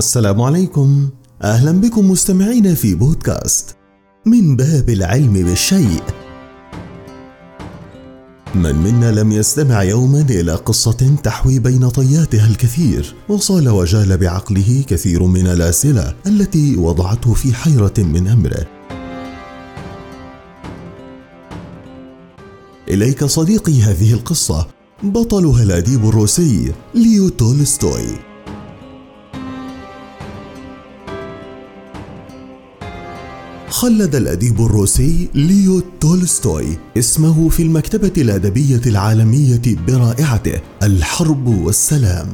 السلام عليكم. أهلا بكم مستمعين في بودكاست من باب العلم بالشيء. من منا لم يستمع يوما إلى قصة تحوي بين طياتها الكثير وصال وجال بعقله كثير من الأسئلة التي وضعته في حيرة من أمره. إليك صديقي هذه القصة بطلها الأديب الروسي ليو تولستوي. خلد الأديب الروسي ليو تولستوي اسمه في المكتبة الأدبية العالمية برائعته الحرب والسلام.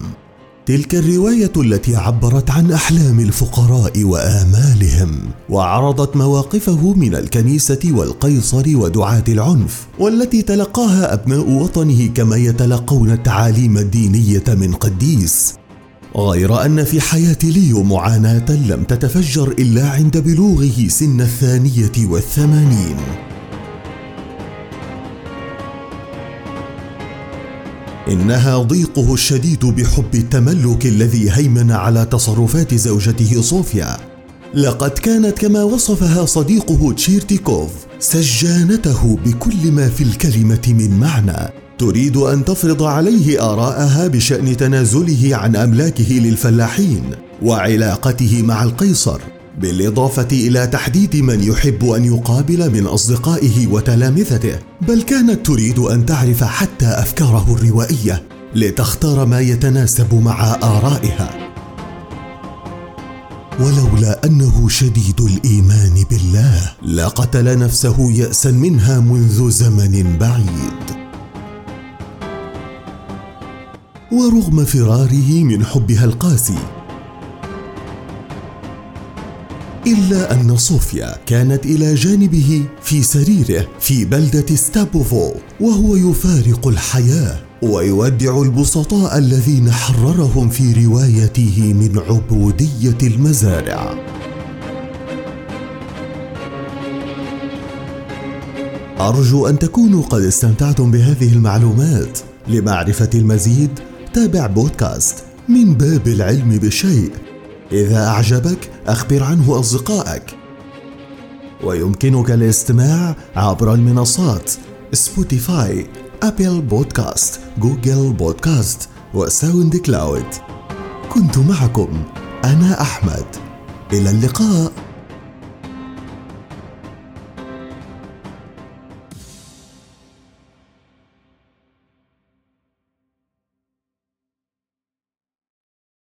تلك الرواية التي عبرت عن أحلام الفقراء وآمالهم وعرضت مواقفه من الكنيسة والقيصر ودعاة العنف والتي تلقاها أبناء وطنه كما يتلقون التعاليم الدينية من قديس. غير أن في حياة ليو معاناة لم تتفجر إلا عند بلوغه سن الثانية والثمانين. إنها ضيقه الشديد بحب التملك الذي هيمن على تصرفات زوجته صوفيا. لقد كانت كما وصفها صديقه تشيرتيكوف سجانته بكل ما في الكلمة من معنى. تريد أن تفرض عليه آراءها بشأن تنازله عن أملاكه للفلاحين وعلاقته مع القيصر بالإضافة إلى تحديد من يحب أن يقابل من أصدقائه وتلامذته. بل كانت تريد أن تعرف حتى أفكاره الروائية لتختار ما يتناسب مع آرائها. ولولا أنه شديد الإيمان بالله لقتل نفسه ياسا منها منذ زمن بعيد. ورغم فراره من حبها القاسي. إلا أن صوفيا كانت إلى جانبه في سريره في بلدة ستابوفو وهو يفارق الحياة ويودع البسطاء الذين حررهم في روايته من عبودية المزارع. أرجو أن تكونوا قد استمتعتم بهذه المعلومات. لمعرفة المزيد تابع بودكاست من باب العلم بالشيء. إذا أعجبك أخبر عنه أصدقائك. ويمكنك الاستماع عبر المنصات Spotify Apple Podcast Google Podcast و SoundCloud. كنت معكم أنا أحمد. إلى اللقاء.